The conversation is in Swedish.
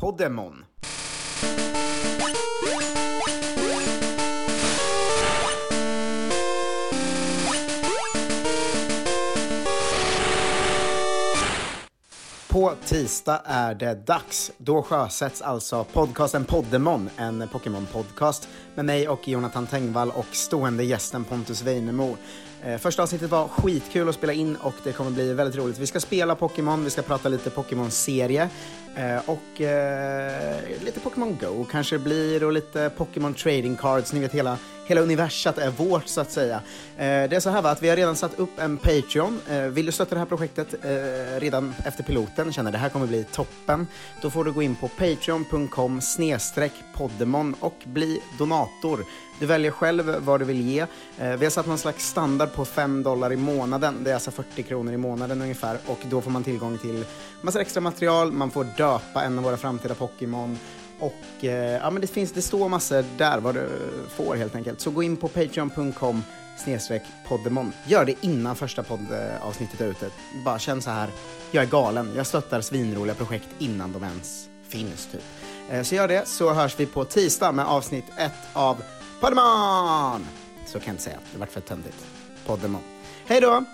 Poddemon. På tisdag är det dags. Då sjösätts alltså podcasten Poddemon, en Pokémon-podcast med mig och Jonathan Tengvall och stående gästen Pontus Weinemo. Eh, första avsnittet var skitkul att spela in och det kommer bli väldigt roligt. Vi ska spela Pokémon, vi ska prata lite Pokémon-serie Eh, och eh, lite Pokémon Go kanske det blir och lite Pokémon Trading Cards. Ni vet hela, hela universat är vårt så att säga. Eh, det är så här va, att vi har redan satt upp en Patreon. Eh, vill du stötta det här projektet eh, redan efter piloten, känner det här kommer bli toppen, då får du gå in på patreon.com snedstreck poddemon och bli donator. Du väljer själv vad du vill ge. Eh, vi har satt någon slags standard på 5 dollar i månaden. Det är alltså 40 kronor i månaden ungefär och då får man tillgång till massor extra material, man får döpa en av våra framtida Pokémon och eh, ja, men det, finns, det står massor där vad du får helt enkelt. Så gå in på patreon.com snedstreck poddemon. Gör det innan första poddavsnittet är ute. Bara känn så här, jag är galen, jag stöttar svinroliga projekt innan de ens finns typ. Eh, så gör det, så hörs vi på tisdag med avsnitt ett av Poddemon! Så kan jag inte säga, det vart för töntigt. Poddemon. Hej då!